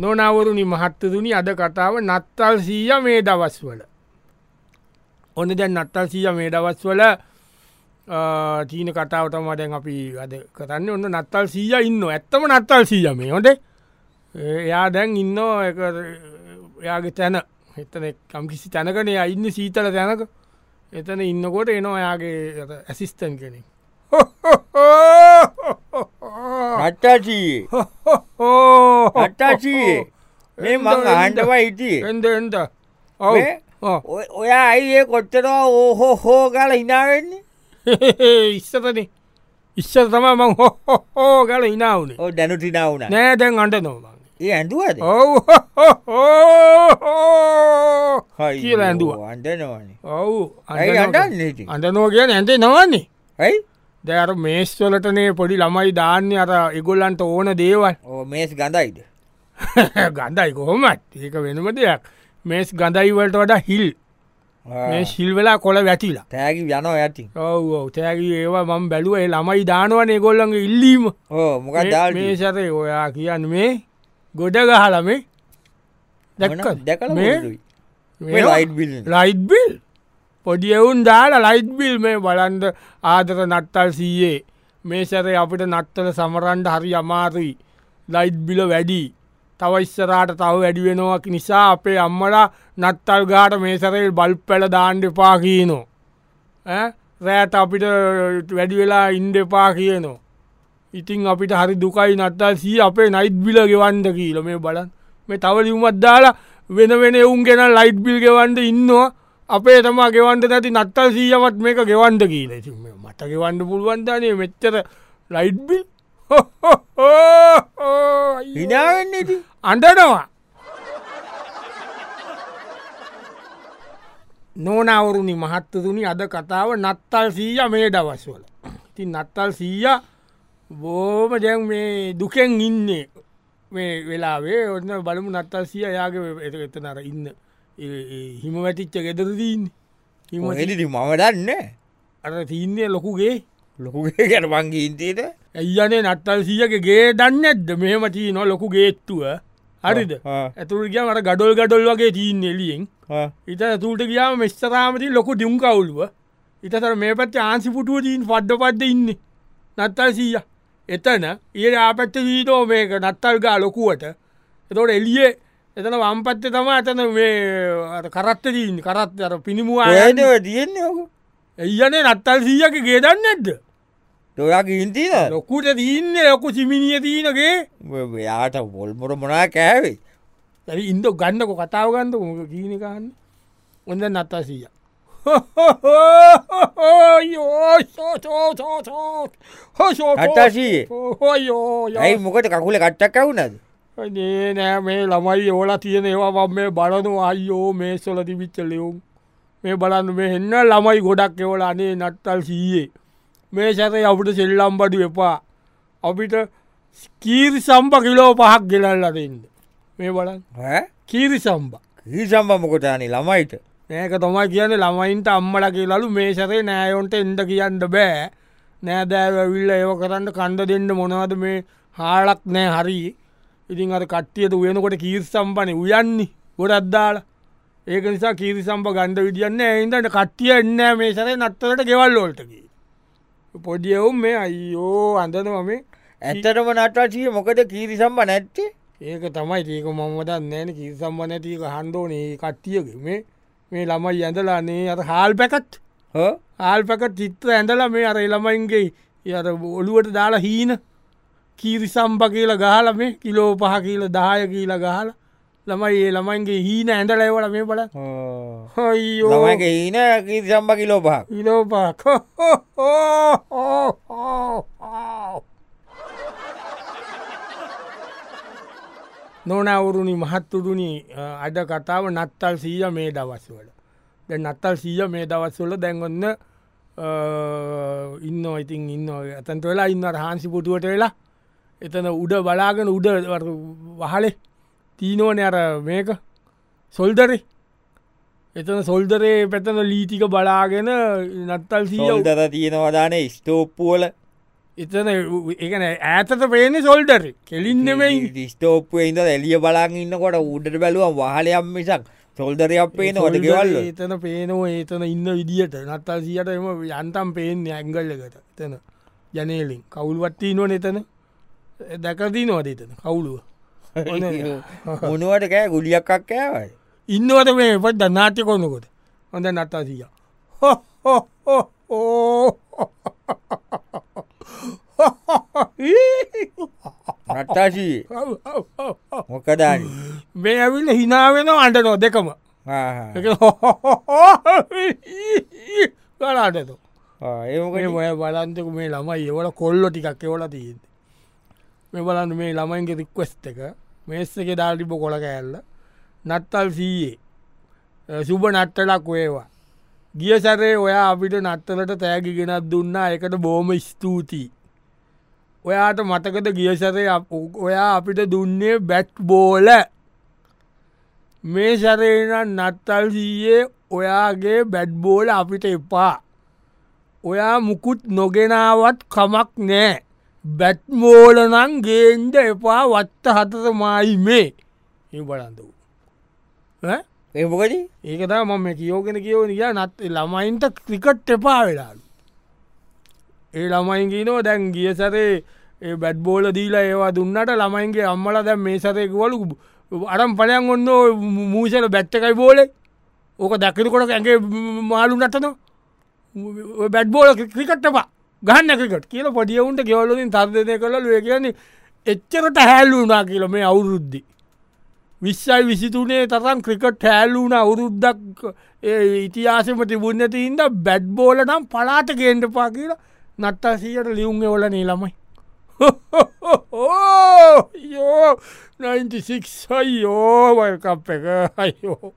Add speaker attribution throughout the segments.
Speaker 1: නොනවරුණි මහත්තතුනි අද කතාව නත්තල් සීය මේ දවස්වල. ඔන්න දැන් නත්තල් සීය මේ දවස්වල චීන කතාවතම දැන් අපි අද කරන්න. ඔන්න නත්තල් සීය ඉන්න ඇත්තම නත්තල් සීය මේ හොට එයා දැන් ඉන්න එයාගේ තැන. එතන කම්කිසි තැනකන ඉන්න සීතල තැනක. එතන ඉන්නකොට එනවා එයාගේ ඇසිස්තන් කෙනෙක්.
Speaker 2: අට්ටාචී අට්ටාචී මේ මං ආණ්ඩවා හිටිය
Speaker 1: එන්ද එන්ද ඔව
Speaker 2: ඔයා අයිඒ කොච්චරවා ඕහෝ හෝ ගල හිනාවෙන්නේ
Speaker 1: ඉස්සතන ඉස්සර තම මං හෝ ගල හිනාවනේ
Speaker 2: ඕ දැනුටිනාවුන
Speaker 1: නෑ දැන් අන්ට නොමන්
Speaker 2: ඒ ඇඳුවද
Speaker 1: ඔව් කියලා ඇඳුවා.
Speaker 2: අන්ඩනවන
Speaker 1: ඔව්
Speaker 2: ඇයි අඩන්න
Speaker 1: අඳනෝ කියන ඇන්තේ නවන්නේ
Speaker 2: ඇයි
Speaker 1: දැර මේස්වලටනේ පොඩි ළමයි දාන්න අර ඉගොල්ලන්ට ඕන දේවල්.
Speaker 2: ඕ මේස් ගඳයිද?
Speaker 1: ගඳයි කොහොමත්. ඒක වෙනම දෙයක්. මේස් ගඳයිවලට වඩා හිල්. මේ ශිල් වෙලා කොළ වැටිලා.
Speaker 2: තෑගි යනෝ ඇති
Speaker 1: ඔව තෑගේ ඒවා මම් බැලුව. ළමයි දානවන ගොල්ලඟ ඉල්ලීම.
Speaker 2: ඕ මොක දාල්
Speaker 1: මේ සතේ ඔයා කියන්න මේ ගොඩ ගහලමේ දැක්ක
Speaker 2: දැකල
Speaker 1: මේ
Speaker 2: ලයිට් බිල්
Speaker 1: ලයිට් බිල් පොඩි එවුන් දාලා ලයිට් බිල් මේ බලන්ඩ ආදර නත්තල් සීයේ. මේ සැරේ අපිට නත්තල සමරන්ඩ හරි අමාරුයි. ලයිට් බිල වැඩි. තව ඉස්සරාට තව වැඩි වෙනවක් නිසා අපේ අම්මලා නත්තල් ගාට මේ සැරේ බල් පැල දාණ්ඩ එපා කියනෝ රෑට අපිට වැඩි වෙලා ඉන්ඩ එපා කියනවා. ඉතින් අපිට හරි දුකයි නත්තල් සී අපේ නයිට් බිල ගෙවන්ඩ කියීල මේ බලන් මේ තව ලියුමත් දාලා වෙන වෙන එවුන් ගෙන ලයිට් බිල් ගෙවන්ඩ ඉන්නවා. අපේ තම ගෙවන්ට නැති නත්තල් සීයවත් මේක ගෙවන්ඩ කියීල. මට ගෙවන්ඩ පුළුවන්ධනය මෙච්චර ලයිට්බිල්
Speaker 2: හිනාවෙන්නේති
Speaker 1: අඩනවා නොනවුරුණි මහත්තතුනි අද කතාව නත්තල් සීය මේ දවස්වල ඉතින් නත්තල් සීය බෝම දැන් මේ දුකෙන් ඉන්නේ. මේ වෙලාවේ ඔන්න බලමු නත්තල් සිය යාගේ එතනර ඉන්න හිම වැටිච්ච ගෙදරදීන්න හිම
Speaker 2: එඩි මම දන්න.
Speaker 1: අර තිීන්නේ ලොකුගේ.
Speaker 2: ලොකුගේ මංගේ ඉන්තේට
Speaker 1: ඇයියනේ නත්තල් සියගේ ගේ දන්න ඇද්ද මෙහමටී නො ලොකු ගේත්තුව හරිද? ඇතුර ගිය මට ගඩොල් ගඩොල් වගේ තිීන් එලියෙන් ඉත තුට ගියාම මෙස්තරාමති ලොකු දියුම් කවුල්ව ඉතතර මේ පත් ආන්සි පුටුව දීන් පඩ්ඩ පද්ද ඉන්න. නත්තල් සීය. එතන ඒ ආපැත්ත වීතෝ මේක නත්තල් ගා ලොකුවට. එතොට එලියේ එතන වම්පත්ත තම ඇතන කරත්ත දීන් කරත් අර පිණිමුවා
Speaker 2: ඇදව තියෙන්නේ ඕක
Speaker 1: එයනේ නත්තල් සීයක ගේදන්න ඇද්ද
Speaker 2: ඔයාගේ ඉන්තිද
Speaker 1: ලොකුට දීන්න ලොකු සිමිනිිය තියනගේ
Speaker 2: යාට බොල්මොර මොනා කෑවේ?
Speaker 1: ඇ ඉන්ද ගන්නක කතාව ගන්නද මොක කීනකන්න ඔොඳ නත්තා සීය
Speaker 2: අට්ටාශී ඇයි මොකට කකුල කට්ටක් කවුනද
Speaker 1: නේ නෑ මේ ළමයි ඕලා තියෙන ඒවා මේ බලනු අයියෝ මේ සොල තිබිච්ච ලියවුම් මේ බලන්න මේ එන්න ළමයි ගොඩක් එවල අනේ නත්තල් සීයේ. මේ සැතයි අපට සෙල්ලම් බඩු එපා. අපිට කීරි සම්ප කිලෝ පහක් ගෙලල්ලටඉන්න මේ බලන් කීරි සම්බ.
Speaker 2: ඊ සම්බමකොටනේ ළමයිට?
Speaker 1: ඒක තමයි කියන ළමයින්ට අම්මල කියලලු මේ සැරේ නෑයොන්ට එන්ඩ කියන්න බෑ. නෑදෑවිල්ල ඒව කරන්න කණ්ඩ දෙන්න මොනවද මේ හාලක් නෑ හරි ඉතින් අර කට්ටියට උයනකොට කීර් සම්පන උයන්නේ. ගොඩත්දාලා ඒක නිසා කීරි සම්ප ගණඩ විදිියන්න එයින්ට කට්ටිය එන්න මේ සරේ නත්තලට ගෙවල්ලෝල්ටකි පොඩියවුම් මේ අයියෝ අඳනම
Speaker 2: ඇත්තටම නට්ටාචිය මොකද කීරි සම්බ නැත්තේ?
Speaker 1: ඒක තමයි ඒක මොමද නෑන කී සම්බ නැතික හන්දෝනේ කට්ටියගේ. මේ මේ ළමයි ඇඳලානේ අත හාල් පැකත් ආල් පැක චිත්‍ර ඇඳල මේ අර එළමයින්ගේ යට ඔළුවට දාලා හීන කීරි සම්ප කියල ගහල මේ කිලෝ පහ කියල දාය කියල ගහල ළමයි ඒ ළමයින්ගේ හීන ඇඳලයිවට මේ බල හොයිෝ
Speaker 2: ළමයිගේ හීන සම්බ කිලෝ පහක්.
Speaker 1: ඉලෝපාක් නොනවුරුණි මහත්තුරුණි අද කතාව නත්තල් සීය මේ දවස්වල. දැ නත්තල් සීය මේ දවස්වල දැන්ගොන්න ඉන්න ඉතින් ඉන්න ඇතන්ට වෙලා ඉන්න රහන්සි පුටුවට වෙලා එතන උඩ බලාගෙන උඩ වහලේ. තීනෝන අර මේක. සොල්දරේ. එතන සොල්දරේ පැතන ලීතික බලාගෙන නත්තල්
Speaker 2: සීල්දර තියෙනවදානේ ස්තෝප්පුවල
Speaker 1: එතන එකන ඇතත පේන සොල්ඩර කෙලින්නෙමයි
Speaker 2: ස්ටෝප්ප ඉද එලිය බලාග ඉන්නකොට උඩට බැලුව වහලයම් මිසක් සොල්දරයක් පේන ොට ගෙවල්ල
Speaker 1: එතන පේනවා ඒතන ඉන්න විදිට නත්තල් සියට එම යන්තම් පේෙන් ඇංගල්ලකට එතන. ජනේලින්. කවුල්වත්තිී නො එතන දැකදී නොවද එතන කවුලුව
Speaker 2: මොනුවට කෑ ගුලියක්ක් කෑවයි
Speaker 1: ඉන්නවට මේ පත් දන්නාට්‍ය කොන්නකොට හොඳ නත්තා සිය හෝ
Speaker 2: නට්ටාශී මොකදාන
Speaker 1: මේ ඇවිල්ල හිනාවෙන අන්ට නො දෙකම ගලාටතු
Speaker 2: ඒමක
Speaker 1: ඔය බලන්තක මේ ළමයි ඒවල කොල්ලො ටිකක් එවල තියෙද මේ බලන්න මේ ළමයින්ගේ රික්වස්ට එක. මේස්ස එක දාටිප කොළ කෑල්ල නත්තල් සීයේ. සුබ නට්ටලක් වේවා. ගිය සැරේ ඔයා අපිට නත්තලට තෑගි ගෙනත් දුන්නා. එකට බෝම ස්තුතියි. ඔයාට මතකද ගියසරේ ඔයා අපිට දුන්නේ බැට් බෝල මේ සැරේන නත්තල් සීයේ ඔයාගේ බැඩ්බෝල අපිට එපා. ඔයා මුකුත් නොගෙනාවත් කමක් නෑ. බැට්මෝලනං ගේන්ද එපා වත්ත හතත මයි මේ ඒ බලන්ද වූ
Speaker 2: ඒමකද
Speaker 1: ඒකත මම කියෝගෙන කියවන කිය නත් ළමයින්ට ක්‍රිකට් එපා වෙලාලු. ඒ ළමයින්ගේනෝ දැන් ගිය සැරේ ඒ බැඩ්බෝල දීලා ඒවා දුන්නට ළමයින්ගේ අම්මල දැන් මේ සතයකවලු අරම් පලයන් ඔන්න මූසල බැත්තකයි බෝලේ. ඕක දැකිරකොට ඇගේ මාලු නටන බැඩ්බෝල ක්‍රිකට්ටපා ගහන්න ක්‍රිකට කියල පොඩියවුන්ට ගෙවලින් තර්දනය කළ. ලුව කියන්නේ එච්චරට හැල්ලුනා කියල මේ අවුරුද්දි. විශ්සයි විසිතුනේ තරම් ක්‍රිකට් හැල්ලුන අවුරුද්දක් ඉතිහාසම තිබුන්නති ඉද බැඩ්බෝල නම් පලාට ගේන්ටපා කියල නත්තාසීයට ලියුන්ග ඔල නීළමයි. යෝ 96 අයෝවල්කප් එක! අයෝ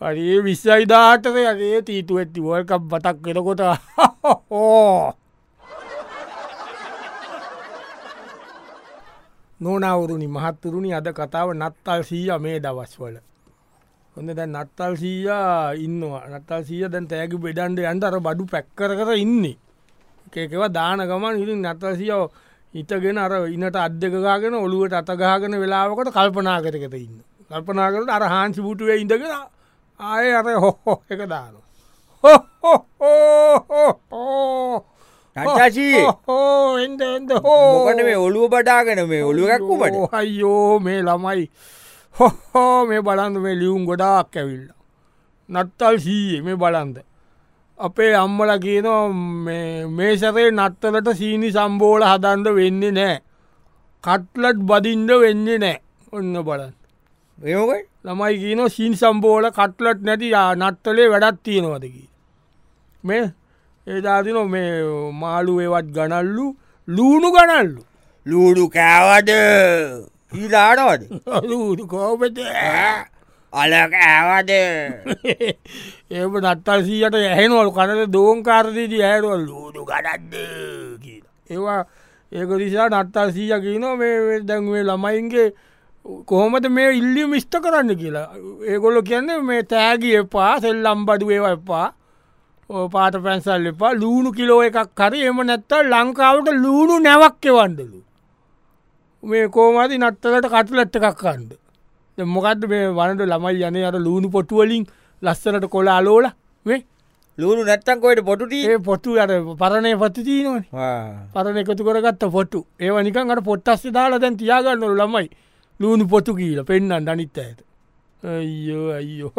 Speaker 1: අරේ විස්සයි දාටද? අගේ තීතු ඇති වල්කප් බතක් කෙනකොට හෝ නොනවුරුණි මහත්තුරුණි අද කතාව නත්තල් සීය මේ දවස්වල. හොඳ දැ නත්තල් සීයා ඉන්නවා. නත්තල් සීය දැන් තෑගි බෙඩන්ඩ අන්තර බඩු පැක්කර කර ඉන්නේ. එකකව දාන ගමන් ඉරින් නත්තල් සියෝ හිතගෙන අර ඉනට අධ්‍යකගාගෙන ඔළුවට අතගාගෙන වෙලාවකට කල්පනා කරකත ඉන්න. කල්පනාකට අර හාන්සි පුටුවේ ඉඳගෙන ආය අර හොහෝ එක දාන
Speaker 2: නටාශී
Speaker 1: හෝ එන්ද එන්ද හෝ
Speaker 2: මොකට මේ ඔළුව බඩාගෙන මේ ඔළුවකක්කුමට
Speaker 1: අයියෝ මේ ළමයි. හොහෝ මේ බලන්ද මේ ලියුම් ගොඩාක් ඇවිල්ල. නත්තල් සීයේ මේ බලන්ද. අපේ අම්මල කියනවා මේ සරේ නත්තලට සීනි සම්බෝල හදන්ද වෙන්නේ නෑ. කට්ලට් බදින්ඩ වෙන්නේ නෑ. ඔන්න බලන්
Speaker 2: ඒමකයි
Speaker 1: ළමයි කියන සීන් සම්බෝල කට්ලට් නැති නත්තලේ වැඩත් තියෙනවදකි මේ ඒදාතින මේ මාලු ඒවත් ගනල්ලු ලූුණු ගනල්ලු.
Speaker 2: ලූඩු කෑවද? හිලානවද
Speaker 1: ලූඩු කෝපට
Speaker 2: අල කෑවද?
Speaker 1: ඒම නත්තල් සීයට ඇහෙනවල්. කනට දෝංකාරදීදී ඇහරුවල් ලූඩු ගඩක්ද කියල. ඒවා ඒක දිසා නත්තල් සීය කියන මේ දැන්වේ ළමයින්ගේ කොහොමද මේ ඉල්ලි මිස්ට කරන්න කියලා. ඒගොල්ල කියන්නේ මේ තෑගි එපා සෙල්ලම් බඩු ඒව එපා පාට පැන්සල් එපා. ලූුණු කිලෝ එකක් කරි එම නැත්ත ලංකාවට ලූුණු නැවක් එවන්ඩලු මේ කෝමති නත්තලට කටලට්ට එකක් කන්ද මොකක්ද මේ වනට ළමයි යන අර ලූුණු පොටුවලින් ලස්සනට කොල අලෝල? මේ?
Speaker 2: ලූුණු නැත්තන්කොයට පොටුට
Speaker 1: ඒ පොට්ටු අර පරණය පත්ති නොන පරණ එකතු කරගත්ත පොට්ටු ඒව නිකන් අට පොට්ටස්ස දාලා දැන් තියාගන්නල ළමයි. ලූුණු පොටු කියීල පෙන්න්න අනිත්ත ඇත අයියෝ අයියෝ.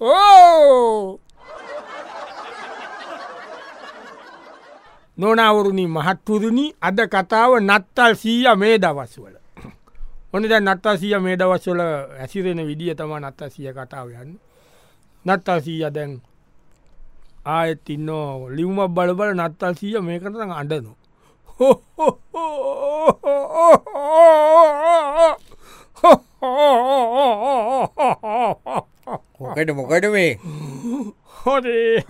Speaker 1: හෝ නොනවරුණි මහත්තුරුණි අද කතාව නත්තල් සීය මේ දවස්වල ඕන දැ නත්තා සිය මේ දවස්වල ඇසිරෙන විදිිය තම නත්තා සිය කතාව යන්න නත්තා සීය දැන් ආයත් ඉන්නෝ ලිව්ම බලබල නත්තල් සීය මේකට අඩනු
Speaker 2: මොකට මොකට මේ
Speaker 1: හොදේ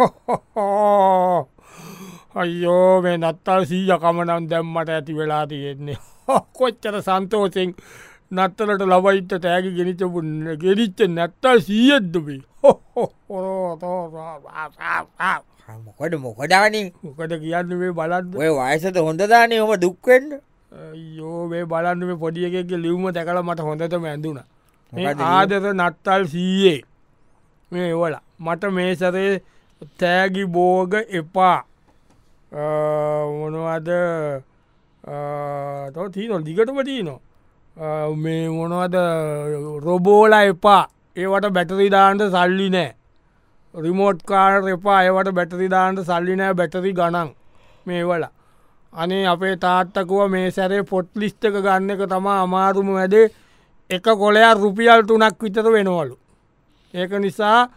Speaker 1: අයෝ මේ නත්තල් සීය කමනම් දැම්මට ඇති වෙලා තියෙන්නේ. කොච්චර සන්තෝසෙන් නත්තලට ලබයිත තෑගි ගෙනනිචපු ගෙරිච්ච නැත්තල් සීයද්දබේ
Speaker 2: මොකට මොකඩානී
Speaker 1: මොකට කියන්න මේ බලන්න
Speaker 2: ඔය වයසට හොඳදානය හොම දුක්වෙන්ඩ
Speaker 1: යෝ මේ බලන්න මේ පොඩිය එකගේ ලිව්ම දැකල මට හොඳටම ඇඳුන. මේ ආදර නත්තල් සීයේ. මේ වල මට මේසරේ තෑගි බෝග එපා මොනවද? තව තිීනො දිගටම තියනවා. මේ මොනවද? රොබෝල එපා. ඒවට බැටරිදාන්ට සල්ලි නෑ. රිමෝට් කාර එපා. ඒවට බැටරිදාන්ට සල්ලි නෑ. බැටරි ගණන්. මේ වල අනේ අපේ තාත්තකුව මේ සැරේ පොට් ලිස්්ටක ගන්න එක තමා අමාරුම වැඩේ. එක කොලයා රුපියල් තුනක් විතර වෙනවලු. ඒක නිසා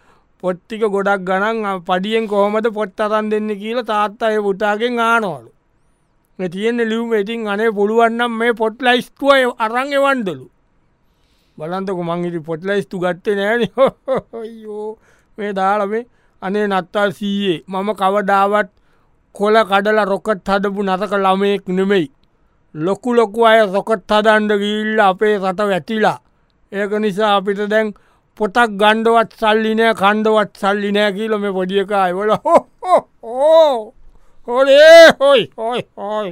Speaker 1: පොට්ටික ගොඩක් ගණන් පඩියෙන් කොහොමද පොට් අරන් දෙන්න කියල තාත්තාය පුටාගෙන් ආනවලු. තියෙන ලිව්ම ඉතින් අනේ පුළුවන්නම් මේ පොට් ලයිස්තුව අරං එවන්දලු. බලන්තක මංහිට පොට් ලයිස්තු ගත්තේ නෑන යෝ මේ දාලමේ අනේ නත්තල් සීයේ මම කවදාවත් කොල කඩල රොකට් හදපු නතක ළමයෙක් නෙමෙයි. ලොකු ලොකු අය රොකට් හදන්ඩ ගිල්ල අපේ රට වැටිලා. ඒක නිසා අපිට දැන් පොතක් ගණ්ඩවත් සල්ලිනෑ කණ්ඩවත් සල්ලිනෑ කියලම පොඩියකයි වල හෝ හොඩේ හොයි හොයි හොයි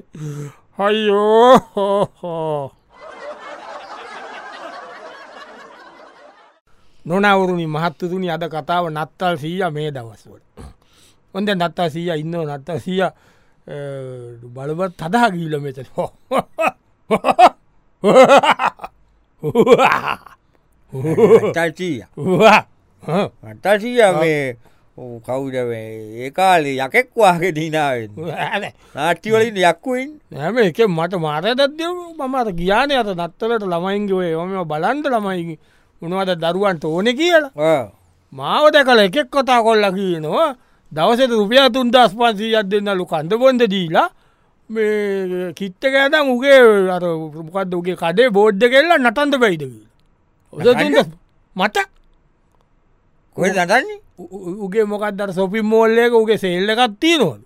Speaker 1: හයියෝ හෝ නොනවරුණි මහත්තතුනි අද කතාව නත්තල් සීය මේ දවස්වල. හොඳ නත්තා සීය ඉන්න නත්තා සීය බලවත් තදා ගීල මෙත හෝ
Speaker 2: අටසිය මේ කවුද ඒකාලේ යකෙක් වාගේ දිනාවෙන් නාට්ටිවලින් යක්කුයින්
Speaker 1: හැම එක මට මාරදත්ය මමට ගියානය අත නත්තලට ළමයින්ගේ ඔම බලන්ට ළමයිගේ උනවද දරුවන්ට ඕනෙ කියලා? මාව දැකල එකෙක් කොතා කොල්ල කියනවා දවසට රුපිය තුන් දස් පන්සීයක් දෙන්නලු කන්ද බොන්ද දීලා මේ කිත්ත කෑතම් උගේ අර මොකක්ද උගේ කඩේ බෝඩ්ඩ කෙල්ලා නටන්ද පැයිද
Speaker 2: නටන්න?
Speaker 1: මට?
Speaker 2: කොයි දටන්නේ
Speaker 1: උගේ මොකක්දර සොපි මෝල්ලයක උගේ සෙල්ල එකත්තිී නොල්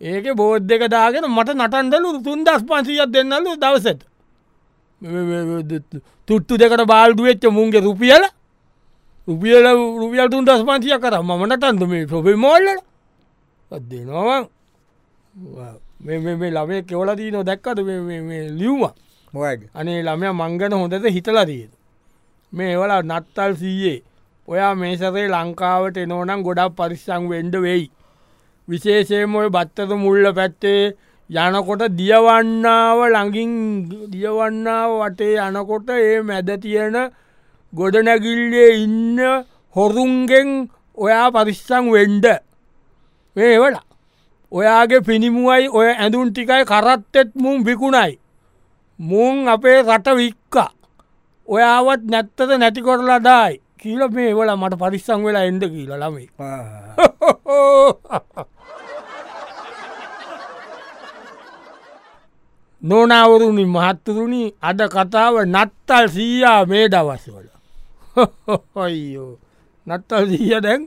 Speaker 1: ඒක බෝද්ධ එක දාගෙන මට නටන්දලු තුන් දස් පන්සිීයක් දෙන්නලු දවසට. තුට්ටු දෙකට බාල්දු වෙච්ච මුන්ගේ රුපියල? රුපියල රුපියල් තුන් දස් පන්සිය කර ම නටන්ද මේ සොපි මෝල්ල දෙනවා මේ. ළමේ කෙවලදී නො දැක්කද?
Speaker 2: මොකයිද?
Speaker 1: අනේ ළමය මංගන හොඳද හිතලදීද මේ ඒවල නත්තල් සීයේ. ඔයා මේසරේ ලංකාවට එනෝනම් ගොඩක් පරිස්සං වෙන්ඩ වෙයි. විශේෂයම ඔය බත්තත මුල්ල පැත්තේ යනකොට දියවන්නාව ළඟින් දියවන්නාව වටේ යනකොට ඒ මැද තියෙන ගොඩනැගිල්ලේ ඉන්න හොරුන්ගෙන් ඔයා පරිස්සං වෙන්ඩ මේවල. ඔයාගේ පිනිමුවයි ඔය ඇඳුන් ටිකයි කරත්තෙත් මුම් විකුණයි. මුන් අපේ රට වික්කා. ඔයාවත් නැත්තද නැතිකොරලා දායි කියල මේ වල මට පරිස්සං වෙලා එන්ද කියල ළමයි. නොනවරුණි මහත්තරුණි අද කතාව නත්තල් සීයා මේ දවස්වල. හොයියෝ නත්තල් සීය දැන්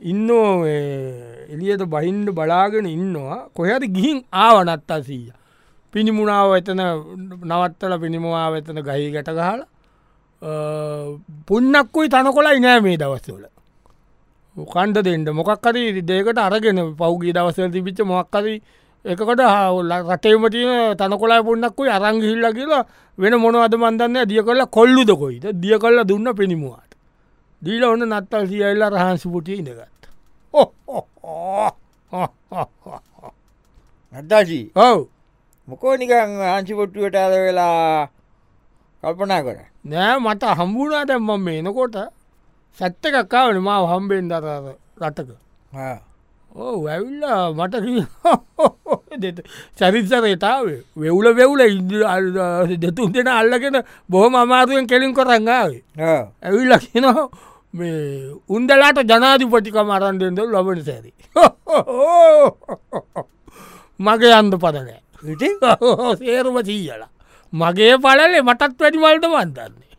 Speaker 1: ඉන්නෝ එලියට බහින්ඩ බලාගෙන ඉන්නවා. කොහට ගිහින් ආව නත්තල් සීය. පිණිමුණාව එතන නවත්තල පිණිමවා වෙතන ගහි ගැට ගහල පුන්නක්කුයි තන කොලා ඉනෑ මේ දවස්වල. කන්ඩ දෙෙන්ට මොකක්කරි දේකට අරගෙන පෞගී දවසල් තිබිච්ච මොක්කරි එකකට රටේම තියන තනකොලා පුන්නක්කුයි අරංගිහිල්ල කියලා වෙන මොන අද මන්දන්න දිය කල්ල කොල්ලුද කොයිද? දිය කල්ල දුන්න පිණිමුවාට. දීල ඔන්න නත්තල් සියල්ල රහන්සි පුටිය ඉඳගත්
Speaker 2: අත්දාජී
Speaker 1: ඔව්.
Speaker 2: මොකෝ නිකං ආංචිපොට්ටුවට අද වෙලා කල්පනා කර
Speaker 1: නෑ මට හම්බුනා දැම්ම මේ එනකොට. සැත්ත එකක්කාවන මාව හම්බෙන් දර රටක. ඕ ඇවිල්ල මට සැරිසරේතාව වෙවුල වෙවුල ඉද දෙතුන් දෙෙන අල්ලගෙන බොහොම අමාරුවෙන් කෙලින් කොරංගාවේ ඇවිල්ල කිනවා මේ උන්දලාට ජනාධිපටිකම අරන්දෙන්ද ලබන සැරි. මගේ අන්ද පදනෑ සේරුම සීයලා මගේ පලලේ මටත් වැඩිවල්ට වන්දන්නේ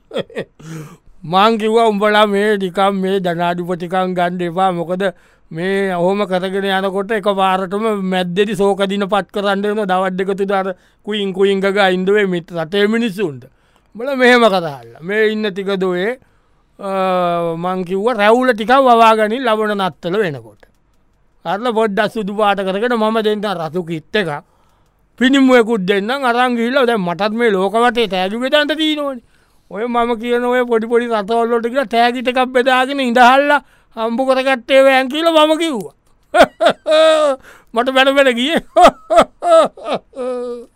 Speaker 1: මංකිව උඹලා මේ ටිකම් මේ ජනාධිපතිකන් ගණ්ඩ එපා. මොකද මේ ඔහොම කරගෙන යනකොට එක පාරටම මැද්දෙදි සෝකදින පත් කරන්නන දවත් දෙකතු දර කුයින් කුයිංගග ඉන්දුවේ මිත් රටේ මිනිස්සුන්ට. බල මෙහෙම කතාල්ල මේ ඉන්න ටික දොයේ මංකිව්ව රැවුල ටිකක් වවාගනින් ලබන නත්තල වෙනකොට. අරල පොඩ්ඩක් සුදු පාට කරකට මම දෙන්න රසු කිත්ත එක පිනිිමුවකුත් දෙන්න අරංගිල්ල දැ මටත් මේ ලෝකවටේ තෑගි වෙදන්ට තිීනවන ඔය මම කියන ඔය පොඩිපොඩි රතවල්ලොට කියලා තෑගිට එකක් බෙදාගෙන ඉඳහල්ල හම්බු කරගත්තේ වෑන් කියල මම කිව්වා. මට බැන බැන ගිය.